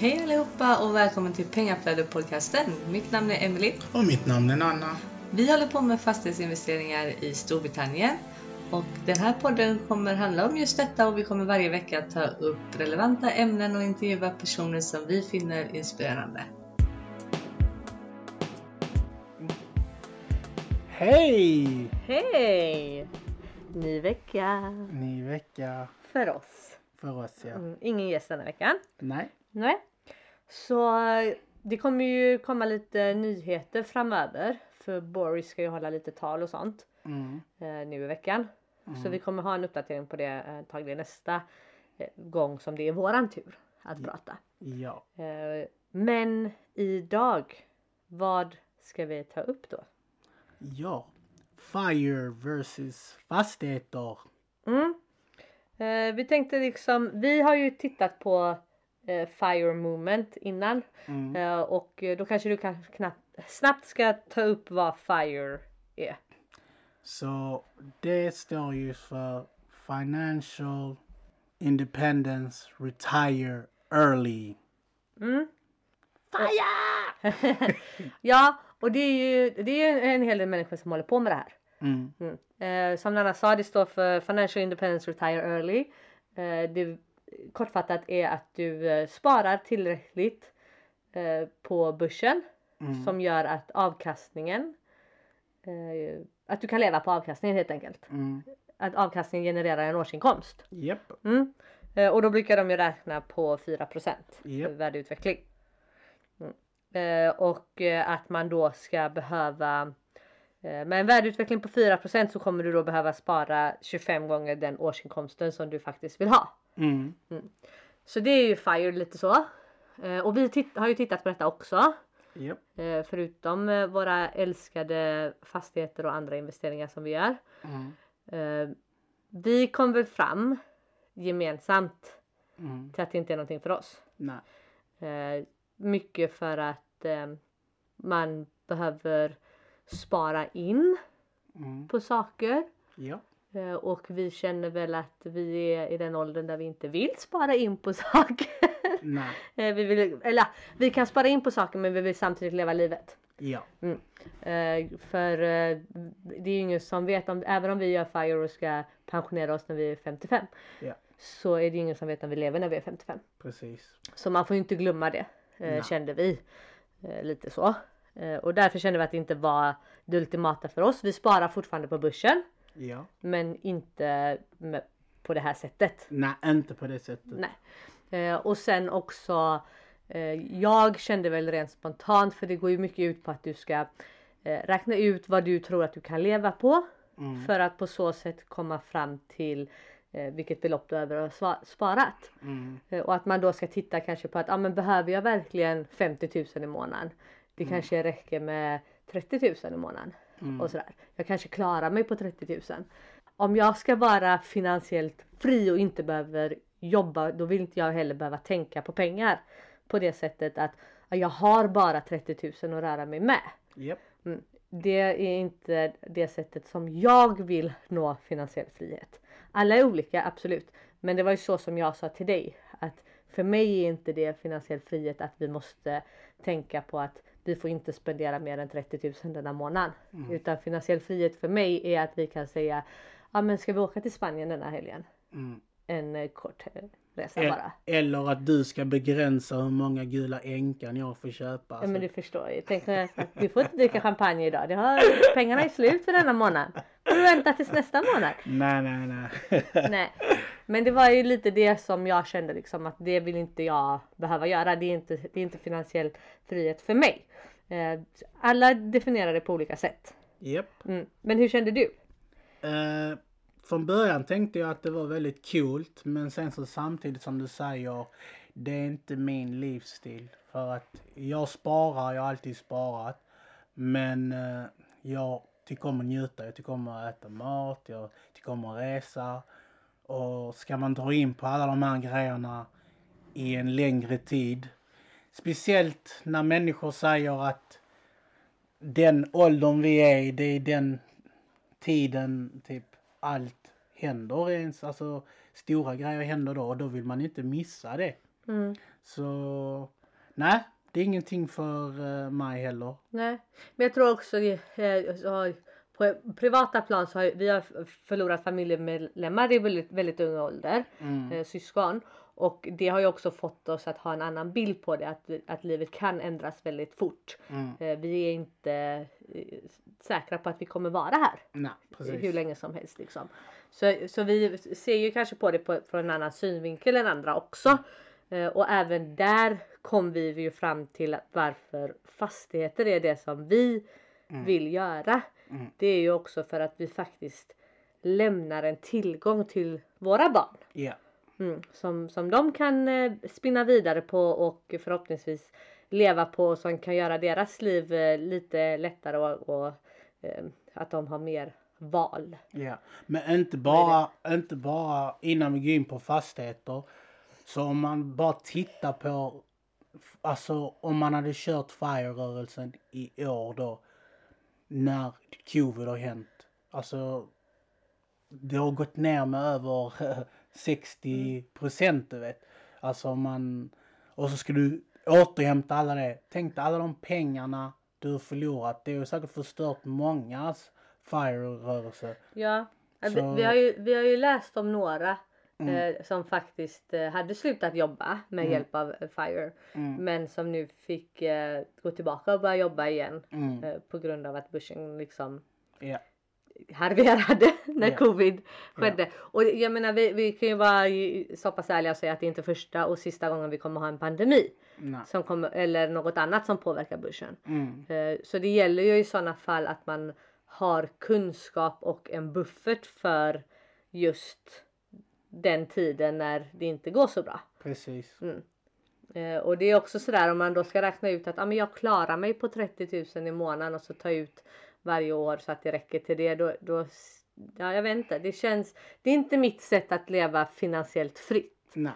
Hej allihopa och välkommen till Pengaflödet-podcasten. Mitt namn är Emily. Och mitt namn är Nanna. Vi håller på med fastighetsinvesteringar i Storbritannien. Och den här podden kommer handla om just detta och vi kommer varje vecka ta upp relevanta ämnen och intervjua personer som vi finner inspirerande. Hej! Hej! Ny vecka Ny vecka för oss. för oss ja. Mm, ingen gäst denna veckan. Nej. Nej. Så eh, det kommer ju komma lite nyheter framöver. För Boris ska ju hålla lite tal och sånt Mm. eh, nu i veckan. Så vi kommer ha en uppdatering på det eh, antagligen nästa eh, gång som det är våran tur att prata. Ja. Eh, men idag, vad ska vi ta upp då? Ja. Fire versus fastigheter. Mm. Eh, vi tänkte liksom, vi har ju tittat på Fire Movement innan Mm. eh, och eh, då kanske du kan knappt, snabbt ska ta upp vad Fire är. Så det står ju för Financial Independence Retire Early. Mm. Fire! ja, och det är ju det är en hel del människor som håller på med det här. Mm. Mm. Eh, som Nanna sa, det står för Financial Independence Retire Early. Eh, det kortfattat är att du eh, sparar tillräckligt eh, på börsen Mm. som gör att avkastningen eh, att du kan leva på avkastningen helt enkelt. Mm. Att avkastningen genererar en årsinkomst. Japp. Mm. Och då brukar de ju räkna på 4 Japp. värdeutveckling. Mm. Och att man då ska behöva eh, med en värdeutveckling på 4% så kommer du då behöva spara 25 gånger den årsinkomsten som du faktiskt vill ha. Mm. Så det är ju FIRE lite så. Eh, och vi har ju tittat på detta också. Japp. Eh, förutom eh, våra älskade fastigheter och andra investeringar som vi gör. Mm. Eh, vi kom väl fram gemensamt Mm. till att det inte är någonting för oss. Nej. Eh, mycket för att eh, man behöver spara in Mm. på saker. Ja. Eh, och vi känner väl att vi är i den åldern där vi inte vill spara in på saker. Nej. Eh, vi, vill, eller, vi kan spara in på saker men vi vill samtidigt leva livet. Ja. Eh, för eh, det är ju ingen som vet om, även om vi gör FIRE och ska pensionera oss när vi är 55. Ja. Så är det ingen som vet om vi lever när vi är 55. Precis. Så man får ju inte glömma det. Eh, kände vi. Lite så. Eh, och därför kände vi att det inte var det ultimata för oss. Vi sparar fortfarande på börsen. Ja. Men inte med, på det här sättet. Nej, inte på det sättet. Nej. Eh, och sen också eh, jag kände väl rent spontant för det går ju mycket ut på att du ska räkna ut vad du tror att du kan leva på. Mm. För att på så sätt komma fram till vilket belopp du behöver ha sva- sparat. Mm. Och att man då ska titta kanske på att ah, men behöver jag verkligen 50 000 i månaden? Det kanske räcker med 30 000 i månaden. Mm. Och sådär. Jag kanske klarar mig på 30 000. Om jag ska vara finansiellt fri och inte behöver jobba då vill inte jag heller behöva tänka på pengar. På det sättet att jag har bara 30 000 att röra mig med. Japp. Mm. Det är inte det sättet som jag vill nå finansiell frihet. Alla är olika, absolut. Men det var ju så som jag sa till dig. Att för mig är inte det finansiell frihet att vi måste tänka på att vi får inte spendera mer än 30 000 denna månad. Utan finansiell frihet för mig är att vi kan säga Ja men ska vi åka till Spanien denna helgen? Mm. En eh, kort eh, resa El- bara. Eller att du ska begränsa hur många gula änkan jag får köpa. Ja men Alltså, du förstår ju. Tänk när jag sagt, du får inte dricka champagne idag. Det har, pengarna är slut för denna månad. Får du vänta tills nästa månad. Nej, nej, nej. Nej. Men det var ju lite det som jag kände liksom att det vill inte jag behöva göra. Det är inte, det är inte finansiell frihet för mig. Eh, alla definierar det på olika sätt. Japp. Mm. Men hur kände du? Eh, från början tänkte jag att det var väldigt coolt men sen så samtidigt som du säger det är inte min livsstil. För att jag sparar, jag har alltid sparat. Men eh, jag tycker om att njuta, jag tycker om att äta mat, jag tycker om att resa. Och ska man dra in på alla de här grejerna i en längre tid. Speciellt när människor säger att den åldern vi är i, det är den tiden typ allt händer ens. Alltså stora grejer händer då och då vill man inte missa det. Mm. Så nej, det är ingenting för eh, mig heller. Nej, men jag tror också eh, så, på privata plan så har vi har förlorat familjemedlemmar i väldigt, väldigt ung ålder, Mm. eh, syskon. Och det har ju också fått oss att ha en annan bild på det, att, att livet kan ändras väldigt fort. Mm. Eh, vi är inte eh, säkra på att vi kommer vara här Nej, hur länge som helst liksom. Så, så vi ser ju kanske på det på, från en annan synvinkel än andra också. Eh, och även där kom vi ju fram till varför fastigheter är det som vi vill göra. Mm. Det är ju också för att vi faktiskt lämnar en tillgång till våra barn. Ja. Mm, som, som de kan eh, spinna vidare på och förhoppningsvis leva på som kan göra deras liv eh, lite lättare och, och eh, att de har mer val. Ja, men inte bara, inte bara innan vi går in på fastigheter. Så om man bara tittar på, alltså om man hade kört FIRE-rörelsen i år då, när covid har hänt. Alltså, det har gått ner med över 60 procent du vet. Alltså man, och så ska du återhämta alla det. Tänk dig alla de pengarna du har förlorat. Det har säkert förstört mångas FIRE-rörelse. Ja, Så- vi, har ju, vi har ju läst om några eh, som faktiskt eh, hade slutat jobba med hjälp av eh, FIRE. Mm. Men som nu fick eh, gå tillbaka och börja jobba igen Mm. eh, på grund av att börsen liksom Ja. harverade när Ja. covid skedde. Och jag menar vi, vi kan ju vara så pass ärliga och säga att det är inte första och sista gången vi kommer ha en pandemi. Som kommer, eller något annat som påverkar börsen. Mm. Eh, Så det gäller ju i sådana fall att man har kunskap och en buffert för just den tiden när det inte går så bra. Precis. Eh, Och det är också sådär om man då ska räkna ut att ah, men jag klarar mig på 30 000 i månaden och så ta ut varje år så att det räcker till det. Då, då, ja, jag vet inte, det känns, det är inte mitt sätt att leva finansiellt fritt. Nej.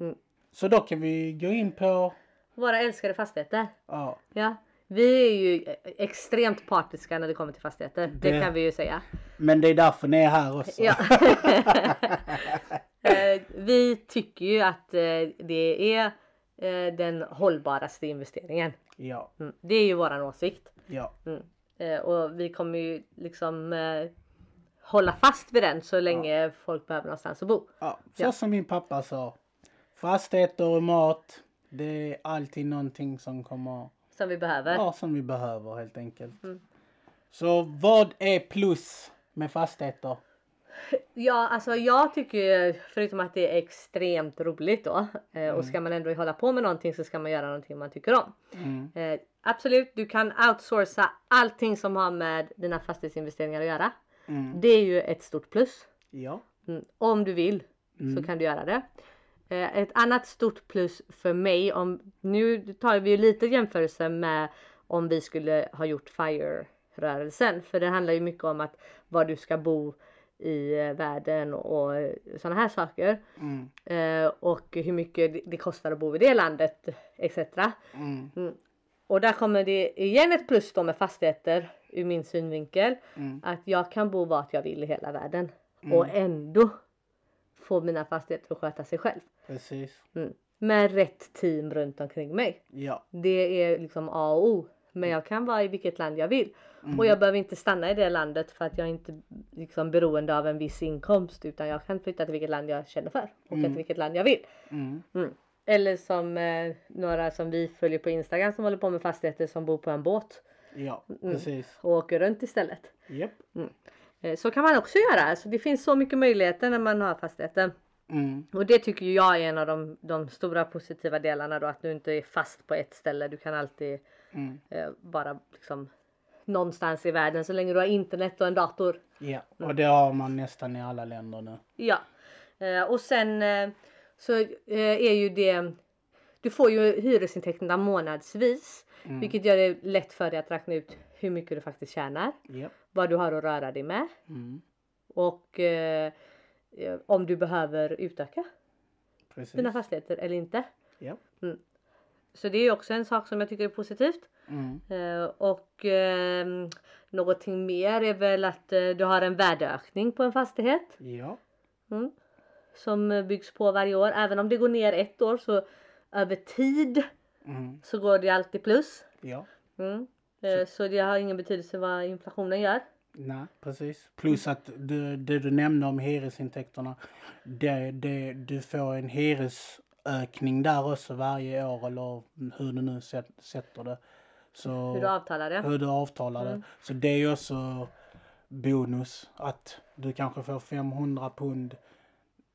Mm. Så då kan vi gå in på, Våra älskade fastigheter. ja, Ja, vi är ju extremt partiska när det kommer till fastigheter. Det, Det- kan vi ju säga. men det är därför ni är här också. Ja. Eh, vi tycker ju att eh, det är eh, den hållbaraste investeringen. Ja, Mm. Det är ju våran åsikt. ja, Mm. Och vi kommer ju liksom hålla fast vid den så länge folk behöver någonstans att bo. ja. Så Ja. som min pappa sa. Fastigheter och mat, det är alltid någonting som kommer, Som vi behöver. ja, som vi behöver helt enkelt. Mm. Så vad är plus med fastigheter? Ja, alltså jag tycker ju, förutom att det är extremt roligt då eh, och ska man ändå hålla på med någonting så ska man göra någonting man tycker om. Mm. Eh, absolut, du kan outsourca allting som har med dina fastighetsinvesteringar att göra. Mm. Det är ju ett stort plus. Ja, Mm. Om du vill så kan du göra det. Eh, ett annat stort plus för mig, om, nu tar vi ju lite jämförelse med om vi skulle ha gjort FIRE-rörelsen. För det handlar ju mycket om att var du ska bo i eh, världen och sådana här saker. mm. Eh, och hur mycket det- kostar att bo i det landet etc. Mm. Och där kommer det igen ett plus då med fastigheter ur min synvinkel. Mm. Att jag kan bo vart jag vill i hela världen. Och ändå få mina fastigheter att sköta sig själv. Precis. Mm. Med rätt team runt omkring mig. Ja, Det är liksom A och O. Men jag kan vara i vilket land jag vill. Och jag behöver inte stanna i det landet för att jag är inte liksom beroende av en viss inkomst. Utan jag kan flytta till vilket land jag känner för. Och till vilket land jag vill. mm. Mm. Eller som eh, några som vi följer på Instagram som håller på med fastigheter som bor på en båt. ja, precis. Och åker runt istället. Japp. Eh, så kan man också göra. Alltså, det finns så mycket möjligheter när man har fastigheter. Mm. Och det tycker jag är en av de, de stora positiva delarna då. Att du inte är fast på ett ställe. Du kan alltid Mm. eh, liksom någonstans i världen så länge du har internet och en dator. Ja, och det har man nästan i alla länder nu. Ja. Eh, och sen eh, så eh, är ju det Du får ju hyresintäkterna månadsvis. Vilket gör det lätt för dig att räkna ut hur mycket du faktiskt tjänar. Japp. Vad du har att röra dig med. Mm. Och eh, om du behöver utöka Precis. dina fastigheter eller inte. Japp. Så det är också en sak som jag tycker är positivt. Mm. Eh, och eh, någonting mer är väl att eh, du har en värdeökning på en fastighet. Ja. Mm. Som byggs på varje år. Även om det går ner ett år så över tid Mm. så går det alltid plus. Ja. Mm. Eh, Så det har ingen betydelse vad inflationen gör. Nej, precis. Plus att du, det du nämnde om hyresintäkterna. Det, det, du får en hyresökning där också varje år eller hur du nu sätt, sätter det. Så, Hur du avtalar det. hur du avtalar det. Så det är ju också bonus att du kanske får 500 pund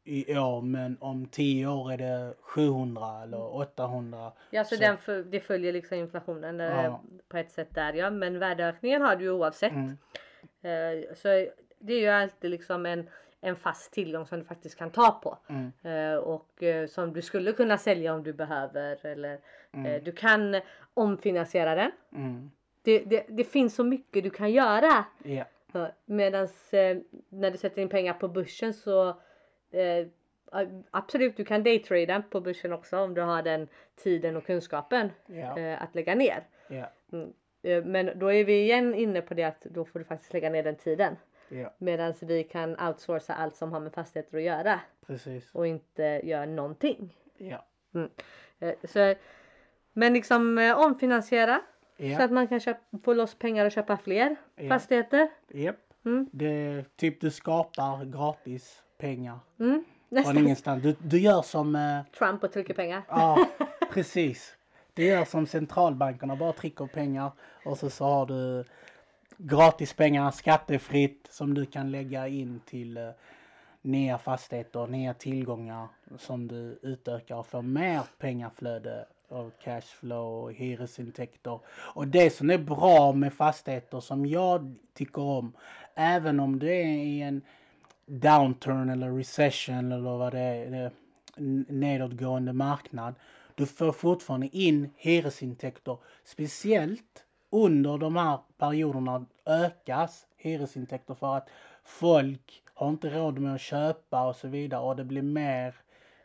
i år men om 10 år är det 700 eller 800. Ja, så, Så- Den det följer liksom inflationen eh, Ja. på ett sätt där ja. Men värdeökningen har du ju oavsett. Mm. Eh, Så det är ju alltid liksom en, en fast tillgång som du faktiskt kan ta på. Mm. Eh, Och eh, som du skulle kunna sälja om du behöver. Eller Mm. du kan omfinansiera den. Mm. Det, det, det finns så mycket du kan göra. Ja. Medan när du sätter in pengar på börsen så absolut du kan daytrada på börsen också om du har den tiden och kunskapen eh, att lägga ner. Ja. Mm. Eh, men då är vi igen inne på det att då får du faktiskt lägga ner den tiden. Ja. Medan vi kan outsourca allt som har med fastigheter att göra Precis. och inte göra någonting. Ja. Eh, så, men liksom eh, omfinansiera så Ja. att man kan köpa, få loss pengar och köpa fler Ja. fastigheter. Japp. Mm. Det typ du skapar gratis pengar Mm. från ingenstans. Du, du gör som eh, Trump och trycker pengar. Ja, precis. Det gör som centralbankerna, bara trycker pengar och så, så har du gratispengar skattefritt som du kan lägga in till eh, nya fastigheter, nya tillgångar som du utökar och får mer pengaflöde och cashflow och hyresintäkter. Och det som är bra med fastigheter som jag tycker om, även om det är i en downturn eller recession eller vad det är, eh, nedåtgående marknad. Du får fortfarande in hyresintäkter. Speciellt under de här perioderna ökas hyresintäkter för att folk har inte råd med att köpa och så vidare och det blir mer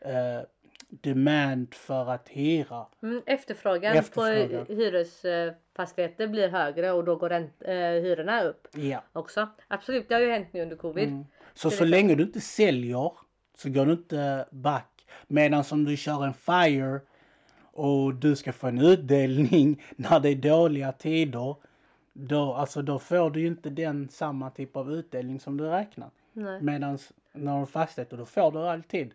eh, demand för att hyra. Mm, efterfrågan, Efterfrågan. på hyresfastigheter blir högre och då går rent, eh, hyrorna upp Ja. också. Absolut, det har ju hänt nu under covid. Mm. Så så länge du inte säljer så går du inte back. Medan om du kör en FIRE och du ska få en utdelning när det är dåliga tider. Då, alltså, då får du ju inte den samma typ av utdelning som du räknar. Medan när du har fastigheter då får du alltid.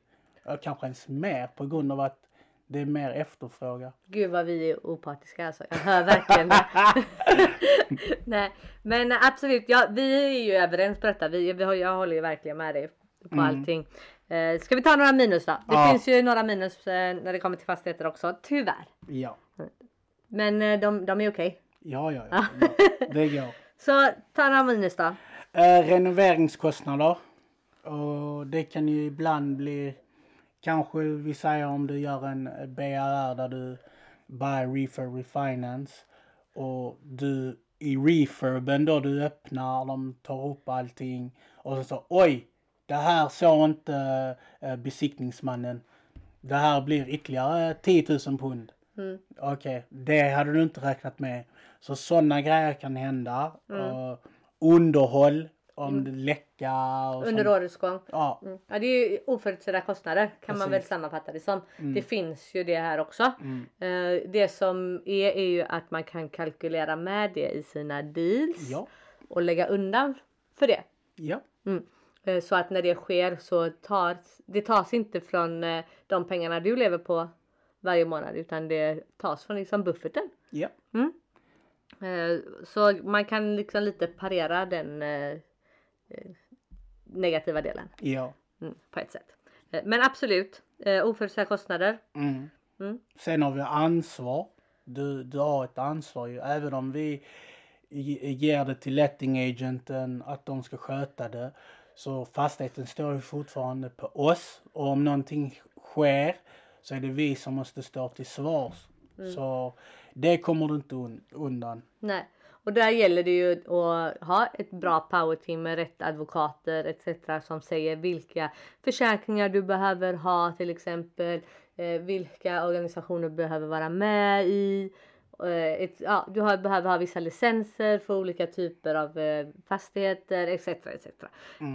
Kanske ens mer på grund av att det är mer efterfrågan. Gud vad vi är opartiska alltså. Jag hör verkligen. Nej, men absolut, ja, vi är ju överens på detta. Vi, vi jag håller ju verkligen med dig på allting. Eh, ska vi ta några minus då? Det Ja. finns ju några minus eh, när det kommer till fastigheter också, tyvärr. Ja. Men eh, de, de är okej. Ja, ja, ja. ja. Det går. Så ta några minus då. Eh, renoveringskostnader. Och det kan ju ibland bli, kanske vi säger om du gör en BRR där du buy refurb refinance och du i refurben då du öppnar, de tar upp allting och så så oj, det här såg inte eh, besiktningsmannen. Det här blir ytterligare 10 000 pund. Mm. Okej, det hade du inte räknat med. Så sådana grejer kan hända. Mm. Underhåll, om det läcka och Under årets gång. Ja, Mm. Ja, det är ju oförutsedda kostnader kan man väl Precis. sammanfatta det som. Mm. Det finns ju det här också. Mm. Eh, det som är är ju att man kan kalkylera med det i sina deals ja, och lägga undan för det. ja, Mm. Eh, Så att när det sker så tas det tas inte från eh, de pengarna du lever på varje månad utan det tas från liksom bufferten. ja, Eh, Så man kan liksom lite parera den eh, eh, negativa delen ja. mm, på ett sätt. Eh, Men absolut, eh, oförutsedda kostnader. Mm. Mm. Sen har vi ansvar. Du, du har ett ansvar ju. Även om vi ge- ger det till letting agenten att de ska sköta det. Så fastigheten står ju fortfarande på oss. Och om någonting sker så är det vi som måste stå till svars. Så det kommer du inte un- undan. Nej. Och där gäller det ju att ha ett bra powerteam med rätt advokater etc. som säger vilka försäkringar du behöver ha till exempel. Eh, vilka organisationer du behöver vara med i. Eh, ett, ja, du har, behöver ha vissa licenser för olika typer av eh, fastigheter etc. etc.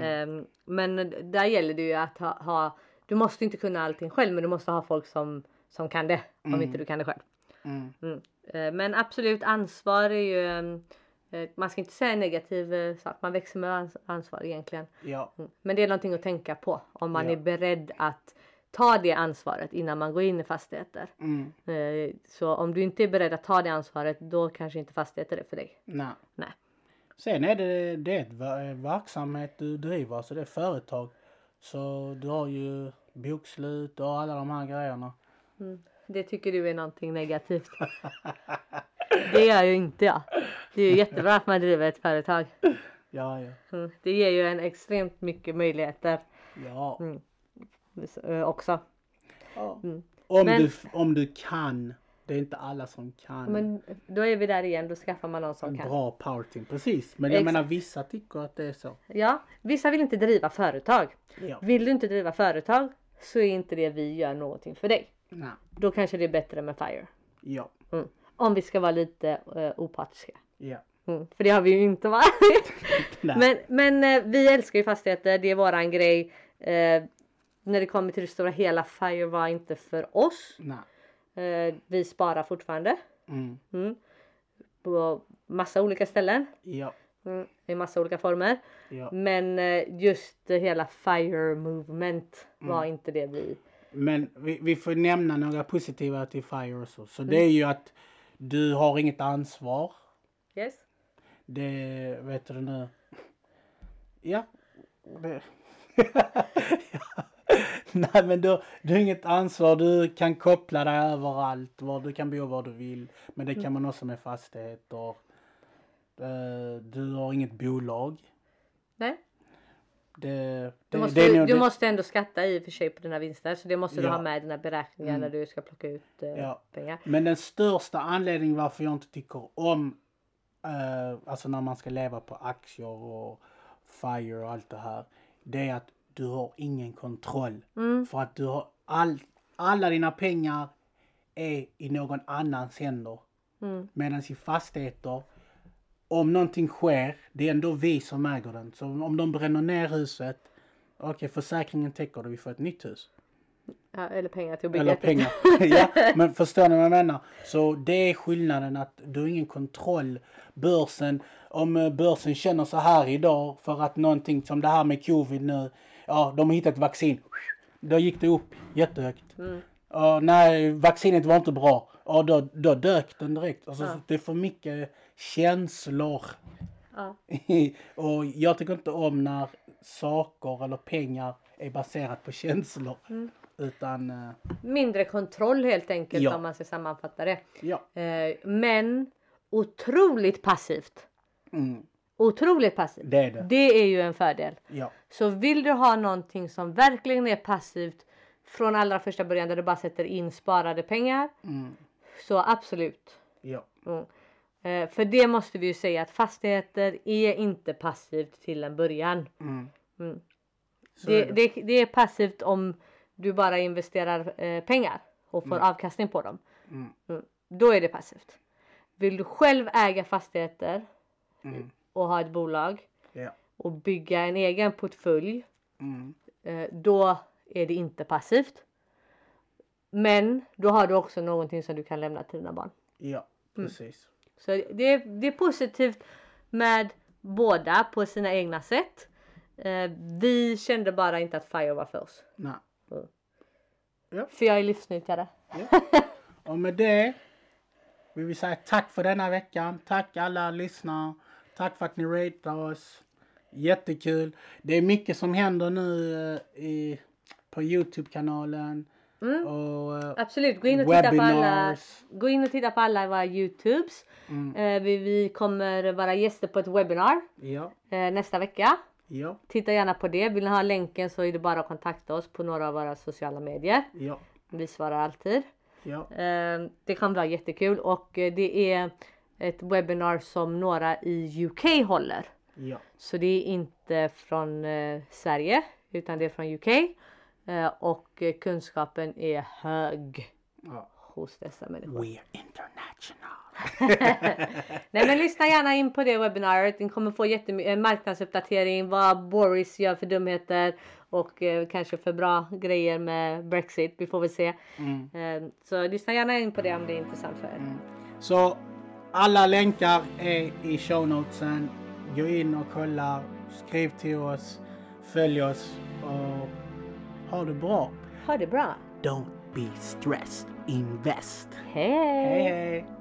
Eh, men där gäller det ju att ha, ha du måste inte kunna allting själv men du måste ha folk som som kan det om Mm. inte du kan det själv. Mm. Mm. Eh, Men absolut ansvar är ju mm, eh, man ska inte säga negativ eh, sak, man växer med ans- ansvar egentligen. Ja. Mm. Men det är någonting att tänka på om man Ja. är beredd att ta det ansvaret innan man går in i fastigheter. Mm. Eh, Så om du inte är beredd att ta det ansvaret då kanske inte fastigheter är för dig. Nej. Nej. Sen är det, det är verksamhet du driver, alltså det är företag. Så du har ju bokslut och alla de här grejerna. Det tycker du är någonting negativt. det gör ju inte jag. Det är ju jättebra att man driver ett företag. Ja, ja. Mm. Det ger ju en extremt mycket möjligheter ja. Mm. Eh, också. ja. Mm. Om, Men- du, om du kan. Det är inte alla som kan. Men då är vi där igen, då skaffar man någon som en kan. bra powerteam. Precis. Men jag Exakt. menar vissa tycker att det är så. Ja, vissa vill inte driva företag. Ja. Vill du inte driva företag så är inte det vi gör någonting för dig. Nej. Då kanske det är bättre med FIRE. Ja. Mm. Om vi ska vara lite uh, opartiska. Ja. Mm. För det har vi ju inte varit. Men men eh, vi älskar ju fastigheter, det är våran grej. Eh, när det kommer till det stora hela, FIRE var inte för oss. Nej. Eh, vi sparar fortfarande. Mm. Mm. På massa olika ställen. Ja. Mm. I massa olika former. Ja. Men eh, just det hela FIRE movement var Mm. inte det vi... Men vi, vi får nämna några positiva till FIRE och så. Mm. det är ju att du har inget ansvar. Yes. Det vet du nu. Ja. Det. Nej men du, du har inget ansvar. Du kan koppla dig överallt. Var du kan bo var du vill. Men det kan man också med fastigheter. Eh, Du har inget bolag. Nej. Det, det, Du, måste, det nog du måste ändå skatta i och för sig på dina vinster. Så det måste du Ja. ha med i dina beräkningar Mm. när du ska plocka ut eh, Ja. pengar. Men den största anledningen varför jag inte tycker om, eh, alltså när man ska leva på aktier och FIRE och allt det här. Det är att du har ingen kontroll. Mm. För att du har all, alla dina pengar är i någon annans händer. Mm. Medan i fastigheter, om någonting sker, det är ändå vi som äger den. Så om de bränner ner huset, okej försäkringen täcker det, vi får ett nytt hus. Ja, eller pengar till att bygga Eller pengar. ja, men förstår ni vad jag menar? Så det är skillnaden att du har ingen kontroll. Börsen, om eh, börsen känner så här idag för att någonting som det här med covid nu, ja de har hittat vaccin. Då gick det upp jättehögt. Mm. Ja, nej, vaccinet var inte bra. Ja, då, då dök den direkt. Alltså, Ja. Det är för mycket känslor. Ja. och jag tycker inte om när saker eller pengar är baserat på känslor. Mm. Utan, eh, Mindre kontroll helt enkelt Ja. om man ska sammanfatta det. ja. Eh, men otroligt passivt. Mm, Otroligt passivt. det är det. Det är ju en fördel. Ja. Så vill du ha någonting som verkligen är passivt från allra första början där du bara sätter in sparade pengar. Mm, Så absolut. ja. Mm. Eh, för det måste vi ju säga att fastigheter är inte passivt till en början. Mm. Mm. Det, är det. det, det är passivt om du bara investerar eh, pengar och får avkastning på dem. Mm, Mm. Då är det passivt. Vill du själv äga fastigheter mm, och ha ett bolag ja. och bygga en egen portfölj. Mm, Eh, då är det inte passivt. Men då har du också någonting som du kan lämna till dina barn. ja, Mm. precis. Så det är, det är positivt med båda på sina egna sätt. Eh, vi kände bara inte att FIRE var för oss. Nej. För jag är livsnyttjare. Och med det vill vi säga tack för denna veckan. Tack alla lyssnare. Tack för att ni ratear oss. Jättekul. Det är mycket som händer nu eh, i, på Youtube-kanalen. Mm. Och eh, Absolut, gå in och titta på alla, gå in och titta på alla våra Youtubes. Mm. Eh, vi, vi kommer vara gäster på ett webinar Ja, eh, nästa vecka. ja, Titta gärna på det. Vill ni ha länken så är det bara att kontakta oss på några av våra sociala medier. ja, Vi svarar alltid. Eh, det kommer vara jättekul och eh, det är ett webinar som några i UK håller. ja. Så det är inte från eh, Sverige utan det är från UK. Eh, och eh, kunskapen är hög ja. hos dessa människor. We're international. Nej men lyssna gärna in på det webbinariet. Ni kommer få jättemycket en marknadsuppdatering vad Boris gör för dumheter och eh, kanske för bra grejer med Brexit. Vi får väl se. Mm. Eh, så lyssna gärna in på det om det är intressant för er. Mm. Så alla länkar är i show notesen. Gå in och kolla, skriv till oss, följ oss och ha det bra. Ha det bra. Don't be stressed, invest. Hej! Hej hej!